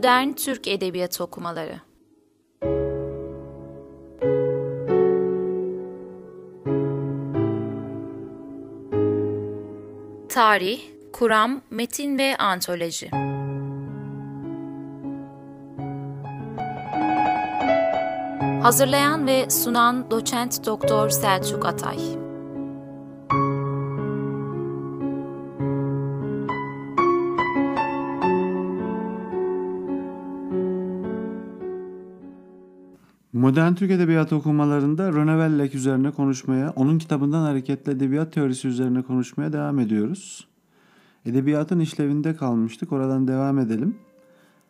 Modern Türk Edebiyatı Okumaları. Tarih, Kuram, Metin ve Antoloji. Hazırlayan ve sunan Doçent Doktor Selçuk Atay Modern Türk Edebiyatı okumalarında Rene Wellek üzerine konuşmaya, onun kitabından hareketle edebiyat teorisi üzerine konuşmaya devam ediyoruz. Edebiyatın işlevinde kalmıştık, oradan devam edelim.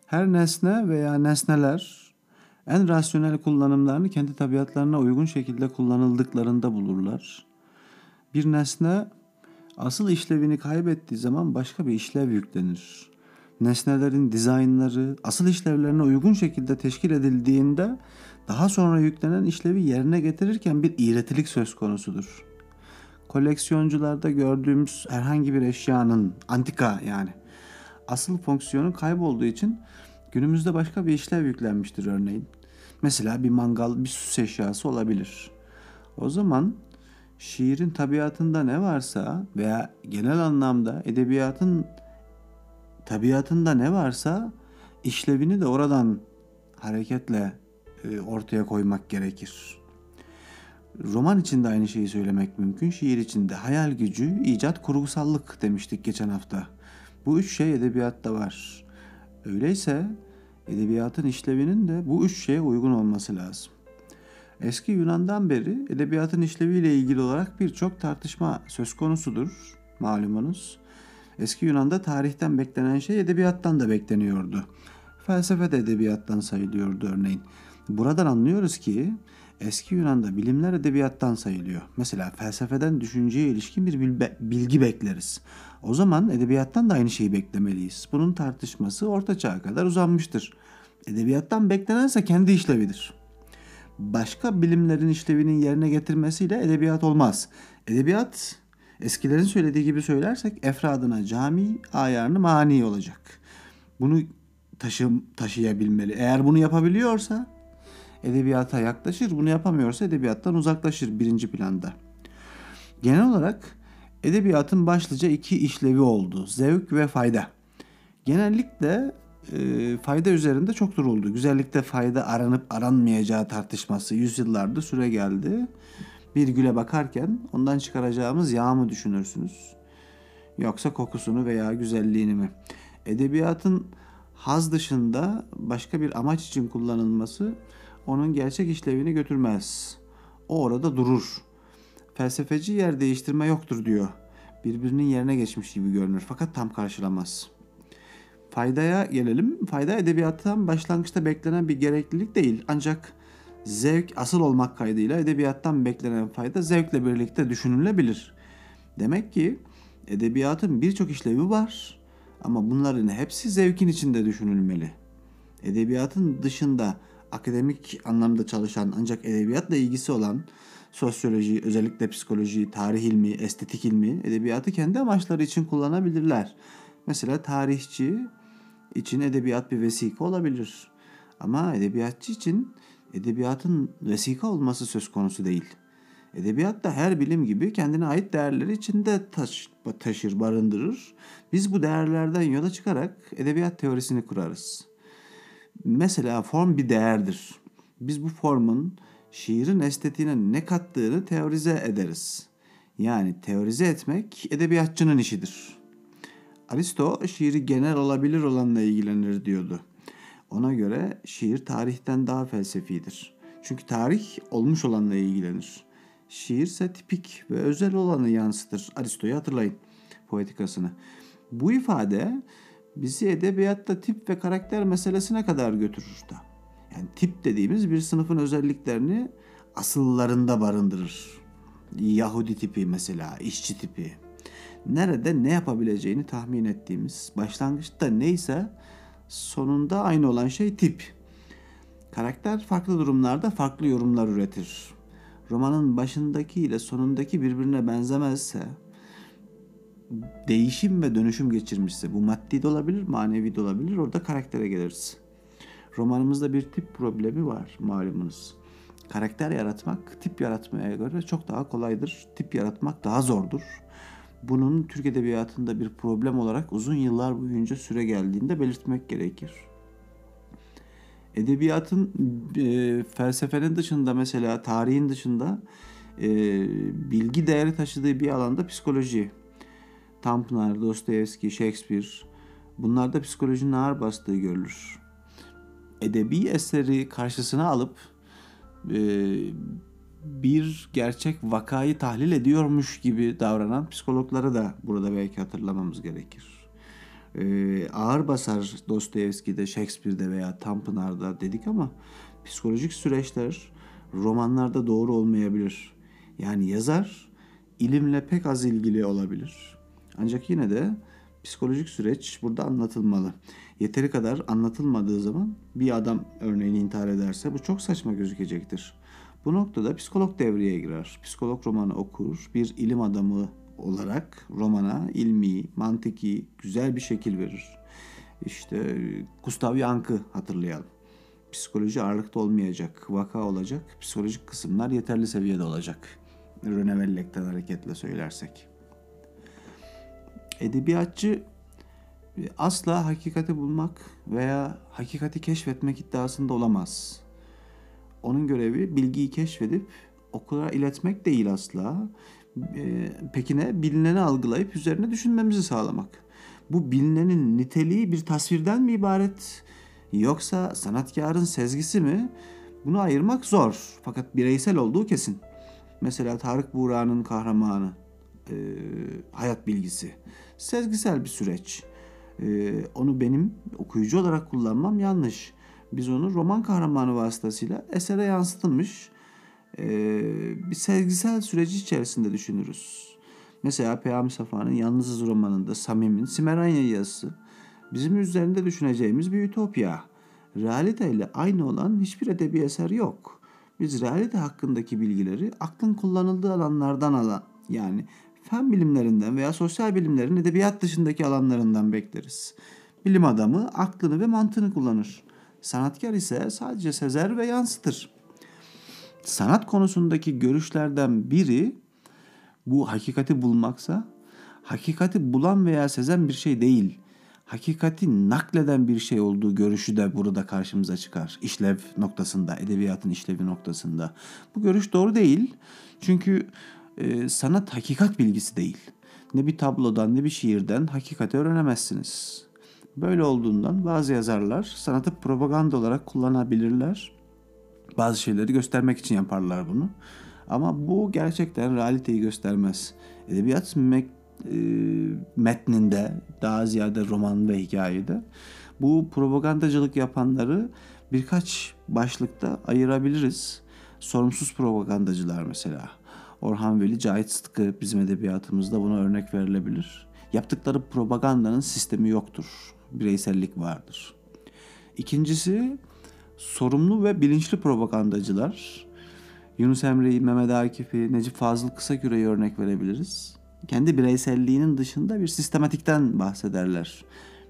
Her nesne veya nesneler en rasyonel kullanımlarını kendi tabiatlarına uygun şekilde kullanıldıklarında bulurlar. Bir nesne asıl işlevini kaybettiği zaman başka bir işlev yüklenir. Nesnelerin dizaynları asıl işlevlerine uygun şekilde teşkil edildiğinde daha sonra yüklenen işlevi yerine getirirken bir iğretilik söz konusudur. Koleksiyoncularda gördüğümüz herhangi bir eşyanın antika yani asıl fonksiyonu kaybolduğu için günümüzde başka bir işlev yüklenmiştir örneğin. Mesela bir mangal, bir süs eşyası olabilir. O zaman şiirin tabiatında ne varsa veya genel anlamda edebiyatın tabiatında ne varsa işlevini de oradan hareketle e, ortaya koymak gerekir. Roman için de aynı şeyi söylemek mümkün. Şiir için de hayal gücü, icat, kurgusallık demiştik geçen hafta. Bu üç şey edebiyatta var. Öyleyse edebiyatın işlevinin de bu üç şeye uygun olması lazım. Eski Yunan'dan beri edebiyatın işleviyle ilgili olarak birçok tartışma söz konusudur malumunuz. Eski Yunan'da tarihten beklenen şey edebiyattan da bekleniyordu. Felsefe de edebiyattan sayılıyordu örneğin. Buradan anlıyoruz ki eski Yunan'da bilimler edebiyattan sayılıyor. Mesela felsefeden düşünceye ilişkin bir bilgi bekleriz. O zaman edebiyattan da aynı şeyi beklemeliyiz. Bunun tartışması orta çağa kadar uzanmıştır. Edebiyattan beklenense kendi işlevidir. Başka bilimlerin işlevinin yerine getirmesiyle edebiyat olmaz. Edebiyat eskilerin söylediği gibi söylersek efradına cami, ayarını mani olacak. Bunu taşı, taşıyabilmeli. Eğer bunu yapabiliyorsa edebiyata yaklaşır, bunu yapamıyorsa edebiyattan uzaklaşır birinci planda. Genel olarak edebiyatın başlıca iki işlevi oldu. Zevk ve fayda. Genellikle e, fayda üzerinde çok duruldu. Güzellikte fayda aranıp aranmayacağı tartışması yüzyıllardır süre geldi. Bir güle bakarken ondan çıkaracağımız yağ mı düşünürsünüz? Yoksa kokusunu veya güzelliğini mi? Edebiyatın haz dışında başka bir amaç için kullanılması onun gerçek işlevini götürmez. O orada durur. Felsefeci yer değiştirme yoktur diyor. Birbirinin yerine geçmiş gibi görünür fakat tam karşılamaz. Faydaya gelelim. Fayda edebiyattan başlangıçta beklenen bir gereklilik değil. Ancak zevk asıl olmak kaydıyla edebiyattan beklenen fayda zevkle birlikte düşünülebilir. Demek ki edebiyatın birçok işlevi var ama bunların hepsi zevkin içinde düşünülmeli. Edebiyatın dışında akademik anlamda çalışan ancak edebiyatla ilgisi olan sosyoloji, özellikle psikoloji, tarih ilmi, estetik ilmi edebiyatı kendi amaçları için kullanabilirler. Mesela tarihçi için edebiyat bir vesika olabilir. Ama edebiyatçı için edebiyatın vesika olması söz konusu değil. Edebiyat da her bilim gibi kendine ait değerleri içinde taş, taşır, barındırır. Biz bu değerlerden yola çıkarak edebiyat teorisini kurarız. Mesela form bir değerdir. Biz bu formun şiirin estetiğine ne kattığını teorize ederiz. Yani teorize etmek edebiyatçının işidir. Aristo şiiri genel olabilir olanla ilgilenir diyordu. Ona göre şiir tarihten daha felsefidir. Çünkü tarih olmuş olanla ilgilenir. Şiir ise tipik ve özel olanı yansıtır. Aristo'yu hatırlayın poetikasını. Bu ifade bizi edebiyatta tip ve karakter meselesine kadar götürür da. Yani tip dediğimiz bir sınıfın özelliklerini asıllarında barındırır. Yahudi tipi mesela, işçi tipi. Nerede ne yapabileceğini tahmin ettiğimiz, başlangıçta neyse sonunda aynı olan şey tip. Karakter farklı durumlarda farklı yorumlar üretir. Romanın başındaki ile sonundaki birbirine benzemezse, değişim ve dönüşüm geçirmişse, bu maddi de olabilir, manevi de olabilir, orada karaktere geliriz. romanımızda bir tip problemi var malumunuz. Karakter yaratmak tip yaratmaya göre çok daha kolaydır. Tip yaratmak daha zordur. Bunun Türk Edebiyatı'nda bir problem olarak uzun yıllar boyunca süre geldiğinde belirtmek gerekir. Edebiyatın e, felsefenin dışında mesela tarihin dışında e, bilgi değeri taşıdığı bir alanda psikoloji. Tanpınar, Dostoyevski, Shakespeare bunlarda psikolojinin ağır bastığı görülür. Edebi eseri karşısına alıp e, bir gerçek vakayı tahlil ediyormuş gibi davranan psikologları da burada belki hatırlamamız gerekir. Ee, ağır basar Dostoyevski'de, Shakespeare'de veya Tanpınar'da dedik ama psikolojik süreçler romanlarda doğru olmayabilir. Yani yazar ilimle pek az ilgili olabilir. Ancak yine de psikolojik süreç burada anlatılmalı. Yeteri kadar anlatılmadığı zaman bir adam örneğin intihar ederse bu çok saçma gözükecektir. Bu noktada psikolog devreye girer. Psikolog romanı okur, bir ilim adamı olarak romana ilmi, mantiki, güzel bir şekil verir. İşte Gustav Yankı hatırlayalım. Psikoloji ağırlıkta olmayacak, vaka olacak, psikolojik kısımlar yeterli seviyede olacak. Rene Wellek'ten hareketle söylersek. Edebiyatçı asla hakikati bulmak veya hakikati keşfetmek iddiasında olamaz. Onun görevi bilgiyi keşfedip okula iletmek değil asla. E, pekine bilineni algılayıp üzerine düşünmemizi sağlamak. Bu bilinenin niteliği bir tasvirden mi ibaret yoksa sanatkarın sezgisi mi? Bunu ayırmak zor fakat bireysel olduğu kesin. Mesela Tarık Buğra'nın kahramanı, e, hayat bilgisi. Sezgisel bir süreç. E, onu benim okuyucu olarak kullanmam yanlış. Biz onu roman kahramanı vasıtasıyla esere yansıtılmış e, bir sezgisel süreci içerisinde düşünürüz. Mesela Peyami Safa'nın Yalnızız romanında Samim'in Simeranya yazısı bizim üzerinde düşüneceğimiz bir ütopya. Realite aynı olan hiçbir edebi eser yok. Biz realite hakkındaki bilgileri aklın kullanıldığı alanlardan alan yani fen bilimlerinden veya sosyal bilimlerin edebiyat dışındaki alanlarından bekleriz. Bilim adamı aklını ve mantığını kullanır. Sanatkar ise sadece sezer ve yansıtır. Sanat konusundaki görüşlerden biri bu hakikati bulmaksa hakikati bulan veya sezen bir şey değil. Hakikati nakleden bir şey olduğu görüşü de burada karşımıza çıkar. İşlev noktasında, edebiyatın işlevi noktasında. Bu görüş doğru değil. Çünkü e, sanat hakikat bilgisi değil. Ne bir tablodan ne bir şiirden hakikati öğrenemezsiniz. Böyle olduğundan bazı yazarlar sanatı propaganda olarak kullanabilirler. Bazı şeyleri göstermek için yaparlar bunu. Ama bu gerçekten realiteyi göstermez. Edebiyat me- e, metninde daha ziyade roman ve hikayede bu propagandacılık yapanları birkaç başlıkta ayırabiliriz. Sorumsuz propagandacılar mesela. Orhan Veli, Cahit Sıtkı bizim edebiyatımızda buna örnek verilebilir. Yaptıkları propagandanın sistemi yoktur. Bireysellik vardır. İkincisi sorumlu ve bilinçli propagandacılar. Yunus Emre'yi, Mehmet Akif'i, Necip Fazıl Kısaküre'yi örnek verebiliriz. Kendi bireyselliğinin dışında bir sistematikten bahsederler.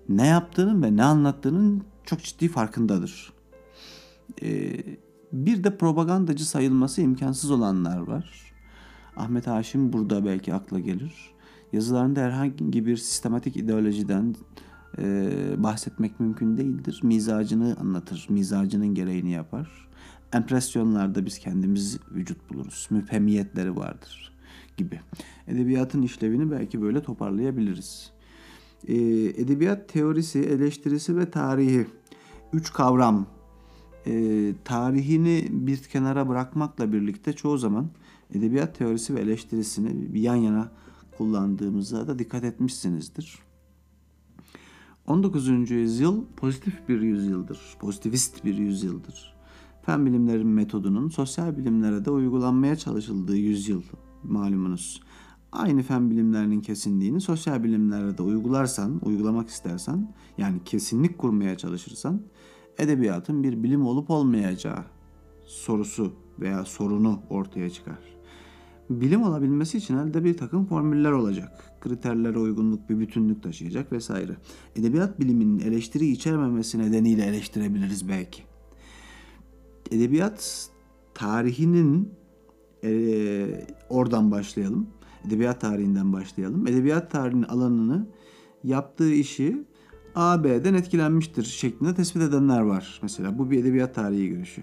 Ne yaptığının ve ne anlattığının çok ciddi farkındadır. Ee, bir de propagandacı sayılması imkansız olanlar var. Ahmet Haşim burada belki akla gelir. Yazılarında herhangi bir sistematik ideolojiden e, bahsetmek mümkün değildir. Mizacını anlatır, mizacının gereğini yapar. Empresyonlarda biz kendimiz vücut buluruz. Müphemiyetleri vardır gibi. Edebiyatın işlevini belki böyle toparlayabiliriz. E, edebiyat teorisi, eleştirisi ve tarihi. Üç kavram. E, tarihini bir kenara bırakmakla birlikte çoğu zaman edebiyat teorisi ve eleştirisini bir yan yana kullandığımıza da dikkat etmişsinizdir. 19. yüzyıl pozitif bir yüzyıldır. Pozitivist bir yüzyıldır. Fen bilimlerin metodunun sosyal bilimlere de uygulanmaya çalışıldığı yüzyıl malumunuz. Aynı fen bilimlerinin kesinliğini sosyal bilimlere de uygularsan, uygulamak istersen, yani kesinlik kurmaya çalışırsan, edebiyatın bir bilim olup olmayacağı sorusu veya sorunu ortaya çıkar. Bilim olabilmesi için elde bir takım formüller olacak. Kriterlere uygunluk bir bütünlük taşıyacak vesaire. Edebiyat biliminin eleştiri içermemesi nedeniyle eleştirebiliriz belki. Edebiyat tarihinin e, oradan başlayalım. Edebiyat tarihinden başlayalım. Edebiyat tarihinin alanını yaptığı işi AB'den etkilenmiştir şeklinde tespit edenler var. Mesela bu bir edebiyat tarihi görüşü.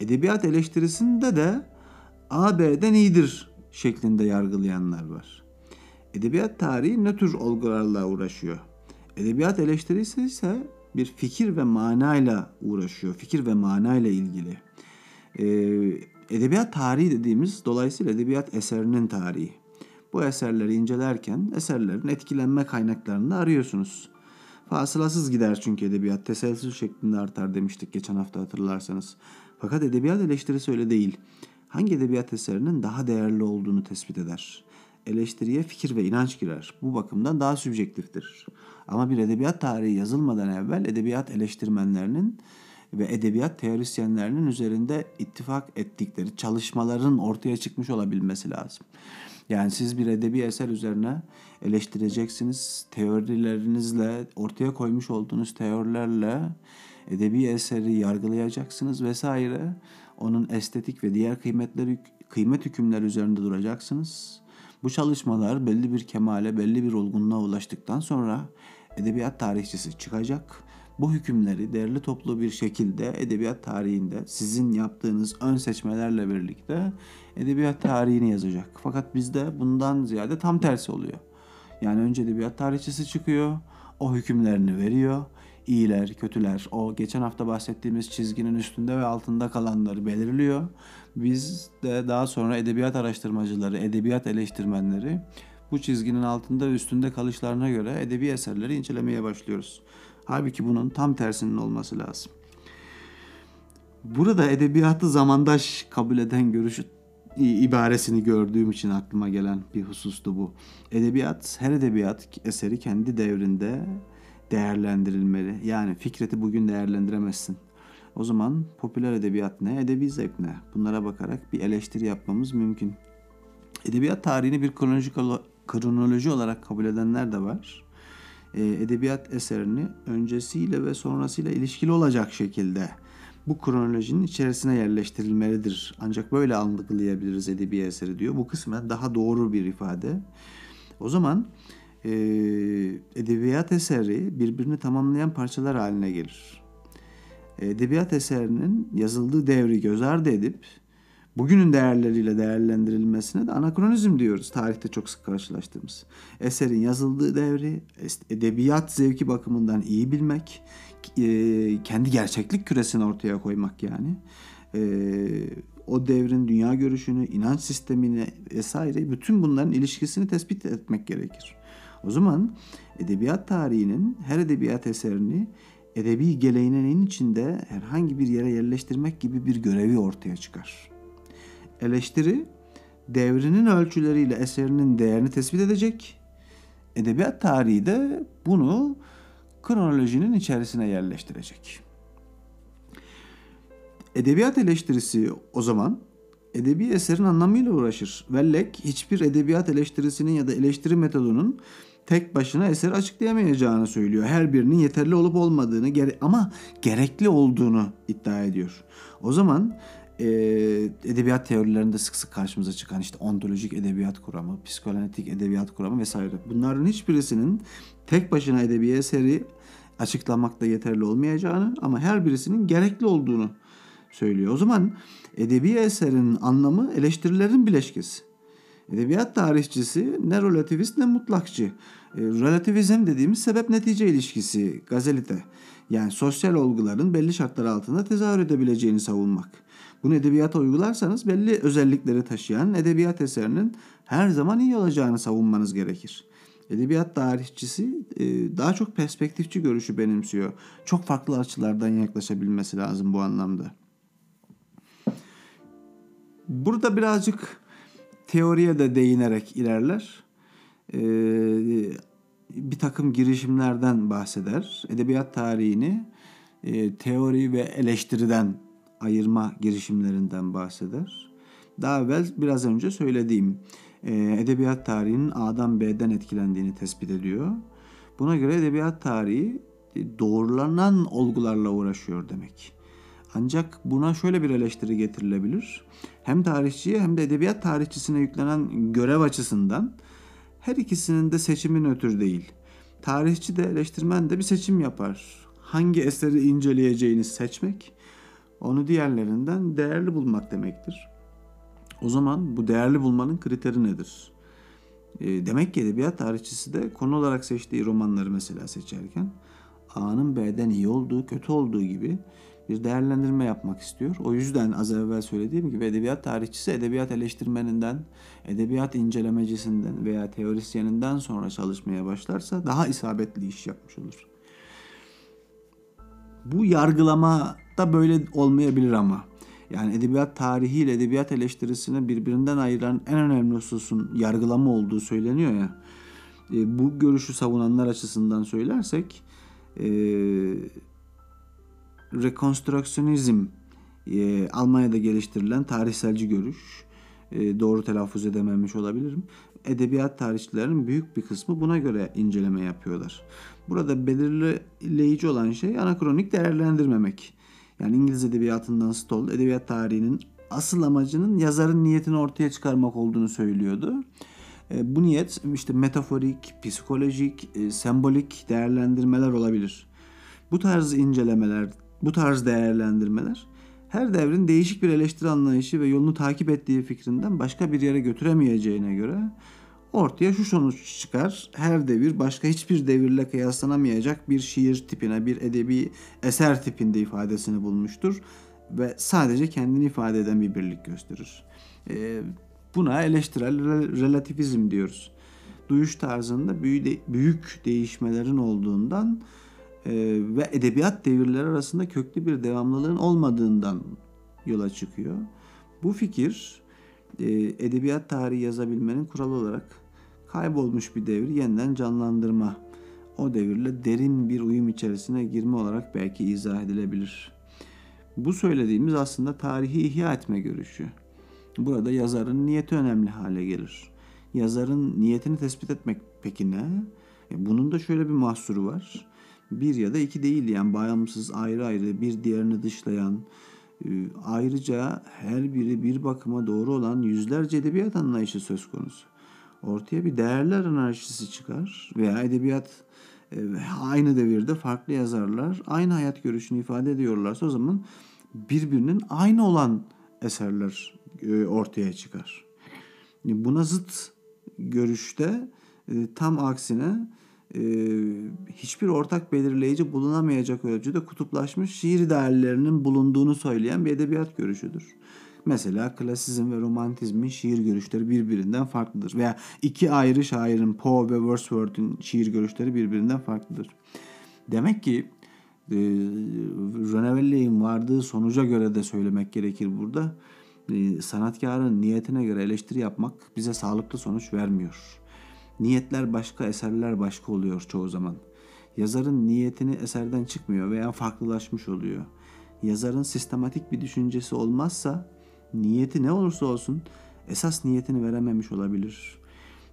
Edebiyat eleştirisinde de AB'den iyidir şeklinde yargılayanlar var. Edebiyat tarihi ne tür olgularla uğraşıyor? Edebiyat eleştirisi ise bir fikir ve manayla uğraşıyor. Fikir ve manayla ilgili. Ee, edebiyat tarihi dediğimiz dolayısıyla edebiyat eserinin tarihi. Bu eserleri incelerken eserlerin etkilenme kaynaklarını arıyorsunuz. Fasılasız gider çünkü edebiyat teselsül şeklinde artar demiştik geçen hafta hatırlarsanız. Fakat edebiyat eleştirisi öyle değil. Hangi edebiyat eserinin daha değerli olduğunu tespit eder. Eleştiriye fikir ve inanç girer. Bu bakımdan daha sübjektiftir. Ama bir edebiyat tarihi yazılmadan evvel edebiyat eleştirmenlerinin ve edebiyat teorisyenlerinin üzerinde ittifak ettikleri çalışmaların ortaya çıkmış olabilmesi lazım. Yani siz bir edebi eser üzerine eleştireceksiniz. Teorilerinizle, ortaya koymuş olduğunuz teorilerle edebi eseri yargılayacaksınız vesaire. Onun estetik ve diğer kıymetleri kıymet hükümler üzerinde duracaksınız. Bu çalışmalar belli bir kemale, belli bir olgunluğa ulaştıktan sonra edebiyat tarihçisi çıkacak. Bu hükümleri derli toplu bir şekilde edebiyat tarihinde sizin yaptığınız ön seçmelerle birlikte edebiyat tarihini yazacak. Fakat bizde bundan ziyade tam tersi oluyor. Yani önce edebiyat tarihçisi çıkıyor, o hükümlerini veriyor. İyiler, kötüler, o geçen hafta bahsettiğimiz çizginin üstünde ve altında kalanları belirliyor. Biz de daha sonra edebiyat araştırmacıları, edebiyat eleştirmenleri bu çizginin altında ve üstünde kalışlarına göre edebi eserleri incelemeye başlıyoruz. Halbuki bunun tam tersinin olması lazım. Burada edebiyatı zamandaş kabul eden görüşü ibaresini gördüğüm için aklıma gelen bir husustu bu. Edebiyat, her edebiyat eseri kendi devrinde değerlendirilmeli. Yani Fikret'i bugün değerlendiremezsin. O zaman popüler edebiyat ne, edebi zevk ne? Bunlara bakarak bir eleştiri yapmamız mümkün. Edebiyat tarihini bir kronolojik kronoloji olarak kabul edenler de var. edebiyat eserini öncesiyle ve sonrasıyla ilişkili olacak şekilde bu kronolojinin içerisine yerleştirilmelidir. Ancak böyle algılayabiliriz edebi eseri diyor. Bu kısmen daha doğru bir ifade. O zaman e, edebiyat eseri birbirini tamamlayan parçalar haline gelir. Edebiyat eserinin yazıldığı devri göz ardı edip bugünün değerleriyle değerlendirilmesine de anakronizm diyoruz. Tarihte çok sık karşılaştığımız. Eserin yazıldığı devri edebiyat zevki bakımından iyi bilmek, kendi gerçeklik küresini ortaya koymak yani. O devrin dünya görüşünü, inanç sistemini vesaire bütün bunların ilişkisini tespit etmek gerekir. O zaman edebiyat tarihinin her edebiyat eserini edebi geleneğinin içinde herhangi bir yere yerleştirmek gibi bir görevi ortaya çıkar. Eleştiri devrinin ölçüleriyle eserinin değerini tespit edecek. Edebiyat tarihi de bunu kronolojinin içerisine yerleştirecek. Edebiyat eleştirisi o zaman edebi eserin anlamıyla uğraşır. Wellek hiçbir edebiyat eleştirisinin ya da eleştiri metodunun tek başına eseri açıklayamayacağını söylüyor. Her birinin yeterli olup olmadığını ama gerekli olduğunu iddia ediyor. O zaman e, edebiyat teorilerinde sık sık karşımıza çıkan işte ontolojik edebiyat kuramı, psikoanalitik edebiyat kuramı vesaire. Bunların hiçbirisinin tek başına edebi eseri açıklamakta yeterli olmayacağını ama her birisinin gerekli olduğunu söylüyor. O zaman edebi eserin anlamı eleştirilerin bileşkesi. Edebiyat tarihçisi ne relativist ne mutlakçı. E, relativizm dediğimiz sebep netice ilişkisi, gazelite. Yani sosyal olguların belli şartlar altında tezahür edebileceğini savunmak. Bunu edebiyata uygularsanız belli özellikleri taşıyan edebiyat eserinin her zaman iyi olacağını savunmanız gerekir. Edebiyat tarihçisi e, daha çok perspektifçi görüşü benimsiyor. Çok farklı açılardan yaklaşabilmesi lazım bu anlamda. Burada birazcık teoriye de değinerek ilerler. E, bir takım girişimlerden bahseder. Edebiyat tarihini e, teori ve eleştiriden ayırma girişimlerinden bahseder. daha evvel biraz önce söylediğim e, edebiyat tarihinin A'dan B'den etkilendiğini tespit ediyor. Buna göre edebiyat tarihi e, doğrulanan olgularla uğraşıyor demek. Ancak buna şöyle bir eleştiri getirilebilir. Hem tarihçiye hem de edebiyat tarihçisine yüklenen görev açısından her ikisinin de seçimi nötr değil. Tarihçi de eleştirmen de bir seçim yapar. Hangi eseri inceleyeceğini seçmek, onu diğerlerinden değerli bulmak demektir. O zaman bu değerli bulmanın kriteri nedir? E, demek ki edebiyat tarihçisi de konu olarak seçtiği romanları mesela seçerken A'nın B'den iyi olduğu, kötü olduğu gibi bir değerlendirme yapmak istiyor. O yüzden az evvel söylediğim gibi edebiyat tarihçisi edebiyat eleştirmeninden, edebiyat incelemecisinden veya teorisyeninden sonra çalışmaya başlarsa daha isabetli iş yapmış olur. Bu yargılama da böyle olmayabilir ama. Yani edebiyat tarihi ile edebiyat eleştirisini birbirinden ayıran en önemli hususun yargılama olduğu söyleniyor ya. E, bu görüşü savunanlar açısından söylersek e, rekonstrüksiyonizm e, Almanya'da geliştirilen tarihselci görüş. E, doğru telaffuz edememiş olabilirim. Edebiyat tarihçilerinin büyük bir kısmı buna göre inceleme yapıyorlar. Burada belirleyici olan şey anakronik değerlendirmemek. Yani İngiliz edebiyatından Stoll, edebiyat tarihinin asıl amacının yazarın niyetini ortaya çıkarmak olduğunu söylüyordu. E, bu niyet işte metaforik, psikolojik, e, sembolik değerlendirmeler olabilir. Bu tarz incelemeler, bu tarz değerlendirmeler her devrin değişik bir eleştiri anlayışı ve yolunu takip ettiği fikrinden başka bir yere götüremeyeceğine göre ortaya şu sonuç çıkar. Her devir başka hiçbir devirle kıyaslanamayacak bir şiir tipine, bir edebi eser tipinde ifadesini bulmuştur ve sadece kendini ifade eden bir birlik gösterir. Ee, buna eleştirel relativizm diyoruz. Duyuş tarzında büyük değişmelerin olduğundan ve edebiyat devirleri arasında köklü bir devamlılığın olmadığından yola çıkıyor. Bu fikir e, edebiyat tarihi yazabilmenin kuralı olarak kaybolmuş bir devri yeniden canlandırma, o devirle derin bir uyum içerisine girme olarak belki izah edilebilir. Bu söylediğimiz aslında tarihi ihya etme görüşü. Burada yazarın niyeti önemli hale gelir. Yazarın niyetini tespit etmek peki ne? E, bunun da şöyle bir mahsuru var bir ya da iki değil yani bağımsız ayrı ayrı bir diğerini dışlayan e, ayrıca her biri bir bakıma doğru olan yüzlerce edebiyat anlayışı söz konusu. Ortaya bir değerler anarşisi çıkar veya edebiyat e, aynı devirde farklı yazarlar aynı hayat görüşünü ifade ediyorlarsa o zaman birbirinin aynı olan eserler e, ortaya çıkar. Buna zıt görüşte tam aksine e, hiçbir ortak belirleyici bulunamayacak ölçüde kutuplaşmış şiir değerlerinin bulunduğunu söyleyen bir edebiyat görüşüdür. Mesela klasizm ve romantizmin şiir görüşleri birbirinden farklıdır. Veya iki ayrı şairin Poe ve Wordsworth'un şiir görüşleri birbirinden farklıdır. Demek ki e, Ronevelley'in vardığı sonuca göre de söylemek gerekir burada. E, sanatkarın niyetine göre eleştiri yapmak bize sağlıklı sonuç vermiyor. Niyetler başka, eserler başka oluyor çoğu zaman. Yazarın niyetini eserden çıkmıyor veya farklılaşmış oluyor. Yazarın sistematik bir düşüncesi olmazsa niyeti ne olursa olsun esas niyetini verememiş olabilir.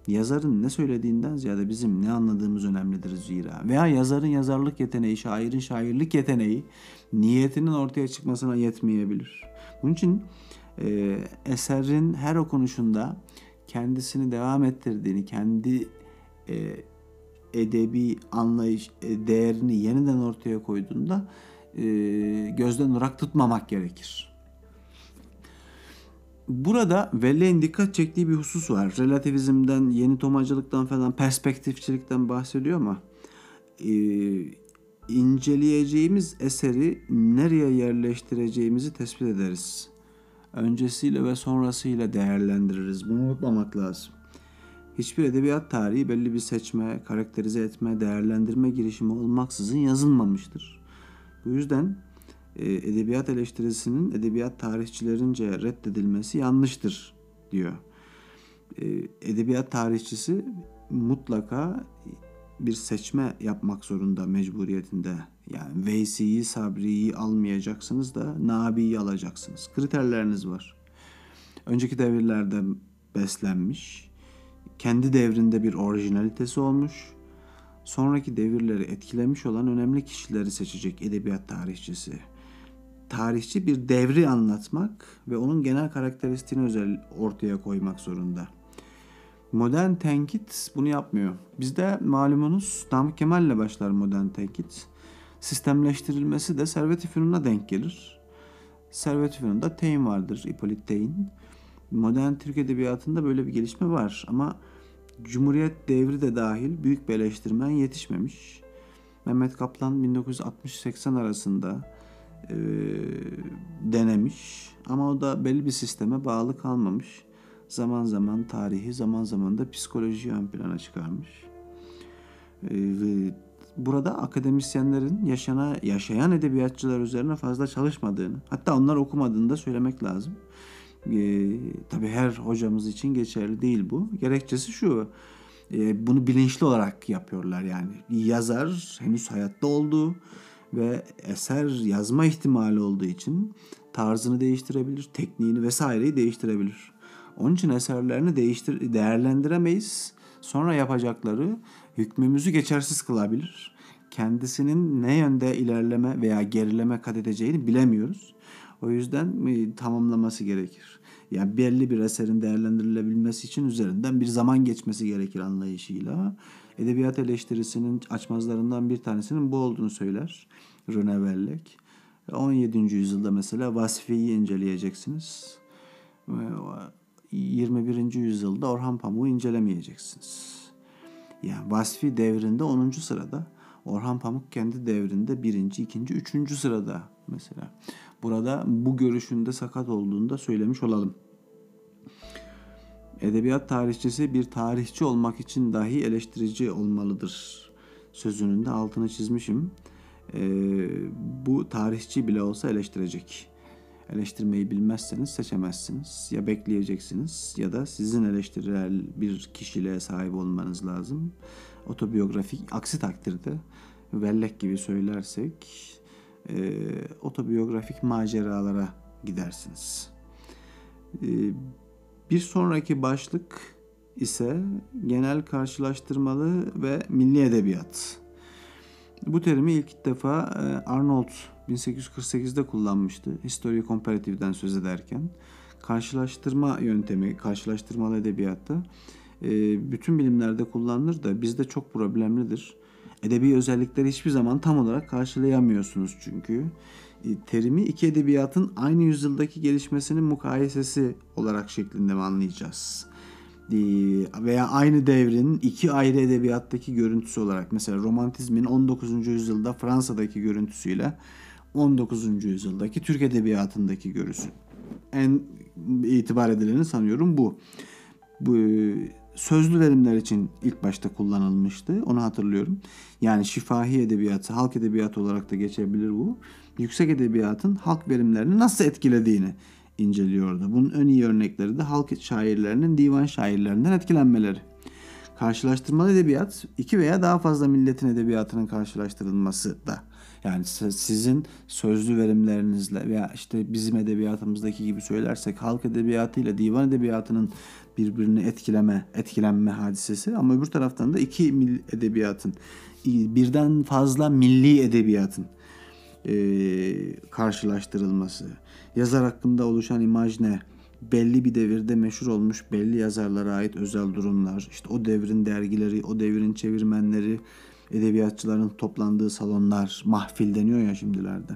Yazarın ne söylediğinden ziyade bizim ne anladığımız önemlidir zira. Veya yazarın yazarlık yeteneği, şairin şairlik yeteneği niyetinin ortaya çıkmasına yetmeyebilir. Bunun için e, eserin her okunuşunda kendisini devam ettirdiğini, kendi e, edebi anlayış e, değerini yeniden ortaya koyduğunda e, gözden ırak tutmamak gerekir. Burada Velle'in dikkat çektiği bir husus var. Relativizmden, yeni tomacılıktan falan, perspektifçilikten bahsediyor ama e, inceleyeceğimiz eseri nereye yerleştireceğimizi tespit ederiz öncesiyle ve sonrasıyla değerlendiririz. Bunu unutmamak lazım. Hiçbir edebiyat tarihi belli bir seçme, karakterize etme, değerlendirme girişimi olmaksızın yazılmamıştır. Bu yüzden e, edebiyat eleştirisinin edebiyat tarihçilerince reddedilmesi yanlıştır diyor. E, edebiyat tarihçisi mutlaka bir seçme yapmak zorunda mecburiyetinde. Yani Veysi'yi, Sabri'yi almayacaksınız da Nabi'yi alacaksınız. Kriterleriniz var. önceki devirlerde beslenmiş, kendi devrinde bir orijinalitesi olmuş, sonraki devirleri etkilemiş olan önemli kişileri seçecek edebiyat tarihçisi. Tarihçi bir devri anlatmak ve onun genel karakteristiğini özel ortaya koymak zorunda. Modern tenkit bunu yapmıyor. Bizde malumunuz Namık Kemal ile başlar modern tenkit. Sistemleştirilmesi de Servet-i Fünun'a denk gelir. Servet-i Fünun'da Teyn vardır, Hippolyte Teyn. Modern Türk Edebiyatı'nda böyle bir gelişme var ama Cumhuriyet devri de dahil büyük bir eleştirmen yetişmemiş. Mehmet Kaplan 1960-80 arasında e, denemiş ama o da belli bir sisteme bağlı kalmamış. Zaman zaman tarihi, zaman zaman da psikolojiyi ön plana çıkarmış. E, burada akademisyenlerin yaşana, yaşayan edebiyatçılar üzerine fazla çalışmadığını, hatta onlar okumadığını da söylemek lazım. E, tabii her hocamız için geçerli değil bu. Gerekçesi şu, e, bunu bilinçli olarak yapıyorlar yani. Yazar henüz hayatta olduğu ve eser yazma ihtimali olduğu için tarzını değiştirebilir, tekniğini vesaireyi değiştirebilir. Onun için eserlerini değiştir değerlendiremeyiz. Sonra yapacakları hükmümüzü geçersiz kılabilir. Kendisinin ne yönde ilerleme veya gerileme kat edeceğini bilemiyoruz. O yüzden e, tamamlaması gerekir. Yani belli bir eserin değerlendirilebilmesi için üzerinden bir zaman geçmesi gerekir anlayışıyla. Edebiyat eleştirisinin açmazlarından bir tanesinin bu olduğunu söyler Rene Wellek. 17. yüzyılda mesela Vasfi'yi inceleyeceksiniz. 21. yüzyılda Orhan Pamuk'u incelemeyeceksiniz. Yani Vasfi devrinde 10. sırada, Orhan Pamuk kendi devrinde 1. 2. 3. sırada mesela. Burada bu görüşünde sakat olduğunu da söylemiş olalım. Edebiyat tarihçisi bir tarihçi olmak için dahi eleştirici olmalıdır sözünün de altını çizmişim. Ee, bu tarihçi bile olsa eleştirecek. Eleştirmeyi bilmezseniz seçemezsiniz. Ya bekleyeceksiniz ya da sizin eleştirel bir kişiliğe sahip olmanız lazım. Otobiyografik aksi takdirde bellek gibi söylersek e, otobiyografik maceralara gidersiniz. E, bir sonraki başlık ise genel karşılaştırmalı ve milli edebiyat. Bu terimi ilk defa e, Arnold 1848'de kullanmıştı. History Comparative'den söz ederken. Karşılaştırma yöntemi, karşılaştırmalı edebiyatta e, bütün bilimlerde kullanılır da bizde çok problemlidir. Edebi özellikleri hiçbir zaman tam olarak karşılayamıyorsunuz çünkü. E, terimi iki edebiyatın aynı yüzyıldaki gelişmesinin mukayesesi olarak şeklinde mi anlayacağız? veya aynı devrin iki ayrı edebiyattaki görüntüsü olarak mesela romantizmin 19. yüzyılda Fransa'daki görüntüsüyle 19. yüzyıldaki Türk edebiyatındaki görüsü. En itibar edileni sanıyorum bu. Bu sözlü verimler için ilk başta kullanılmıştı. Onu hatırlıyorum. Yani şifahi edebiyatı, halk edebiyatı olarak da geçebilir bu. Yüksek edebiyatın halk verimlerini nasıl etkilediğini inceliyordu. Bunun en iyi örnekleri de halk şairlerinin divan şairlerinden etkilenmeleri. Karşılaştırmalı edebiyat iki veya daha fazla milletin edebiyatının karşılaştırılması da yani sizin sözlü verimlerinizle veya işte bizim edebiyatımızdaki gibi söylersek halk edebiyatı ile divan edebiyatının birbirini etkileme, etkilenme hadisesi ama öbür taraftan da iki mil edebiyatın birden fazla milli edebiyatın e, karşılaştırılması. Yazar hakkında oluşan imaj ne? Belli bir devirde meşhur olmuş belli yazarlara ait özel durumlar, işte o devrin dergileri, o devrin çevirmenleri, edebiyatçıların toplandığı salonlar, mahfil deniyor ya şimdilerde.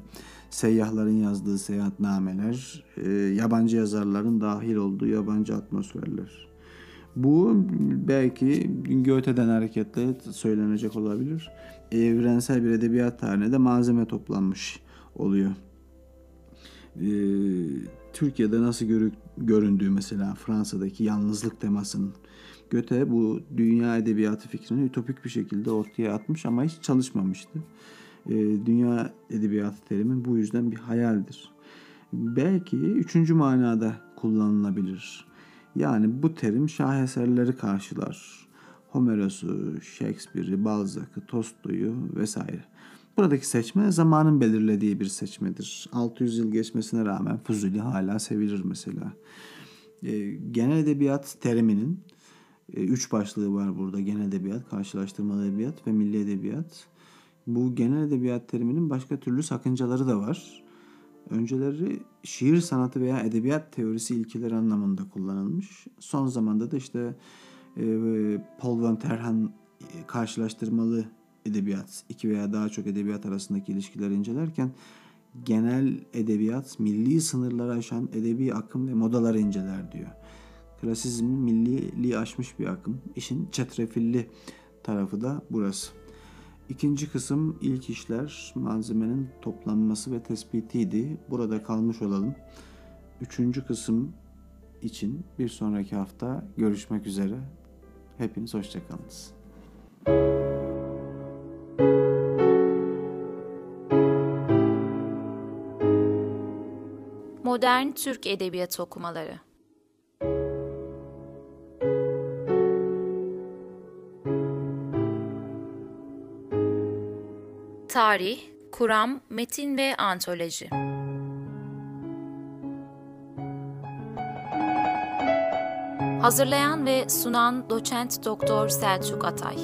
Seyyahların yazdığı seyahatnameler, e, yabancı yazarların dahil olduğu yabancı atmosferler. Bu belki Goethe'den hareketle söylenecek olabilir. Evrensel bir edebiyat tarihine de malzeme toplanmış oluyor. Ee, Türkiye'de nasıl görü, göründüğü mesela Fransa'daki yalnızlık temasının. Goethe bu dünya edebiyatı fikrini ütopik bir şekilde ortaya atmış ama hiç çalışmamıştı. Ee, dünya edebiyatı terimi bu yüzden bir hayaldir. Belki üçüncü manada kullanılabilir yani bu terim şaheserleri karşılar. Homeros'u, Shakespeare'i, Balzac'ı, Tolstoy'u vesaire. Buradaki seçme zamanın belirlediği bir seçmedir. 600 yıl geçmesine rağmen Fuzuli hala sevilir mesela. E, genel edebiyat teriminin e, üç başlığı var burada. Genel edebiyat, karşılaştırmalı edebiyat ve milli edebiyat. Bu genel edebiyat teriminin başka türlü sakıncaları da var. Önceleri şiir sanatı veya edebiyat teorisi ilkeleri anlamında kullanılmış. Son zamanda da işte e, Paul von Terhan e, karşılaştırmalı edebiyat, iki veya daha çok edebiyat arasındaki ilişkileri incelerken genel edebiyat milli sınırları aşan edebi akım ve modaları inceler diyor. Klasizmin milliliği aşmış bir akım. İşin çetrefilli tarafı da burası. İkinci kısım ilk işler malzemenin toplanması ve tespitiydi. Burada kalmış olalım. Üçüncü kısım için bir sonraki hafta görüşmek üzere. Hepiniz hoşçakalınız. Modern Türk Edebiyatı okumaları. Tarih, kuram, metin ve antoloji. Hazırlayan ve sunan Doçent Doktor Selçuk Atay.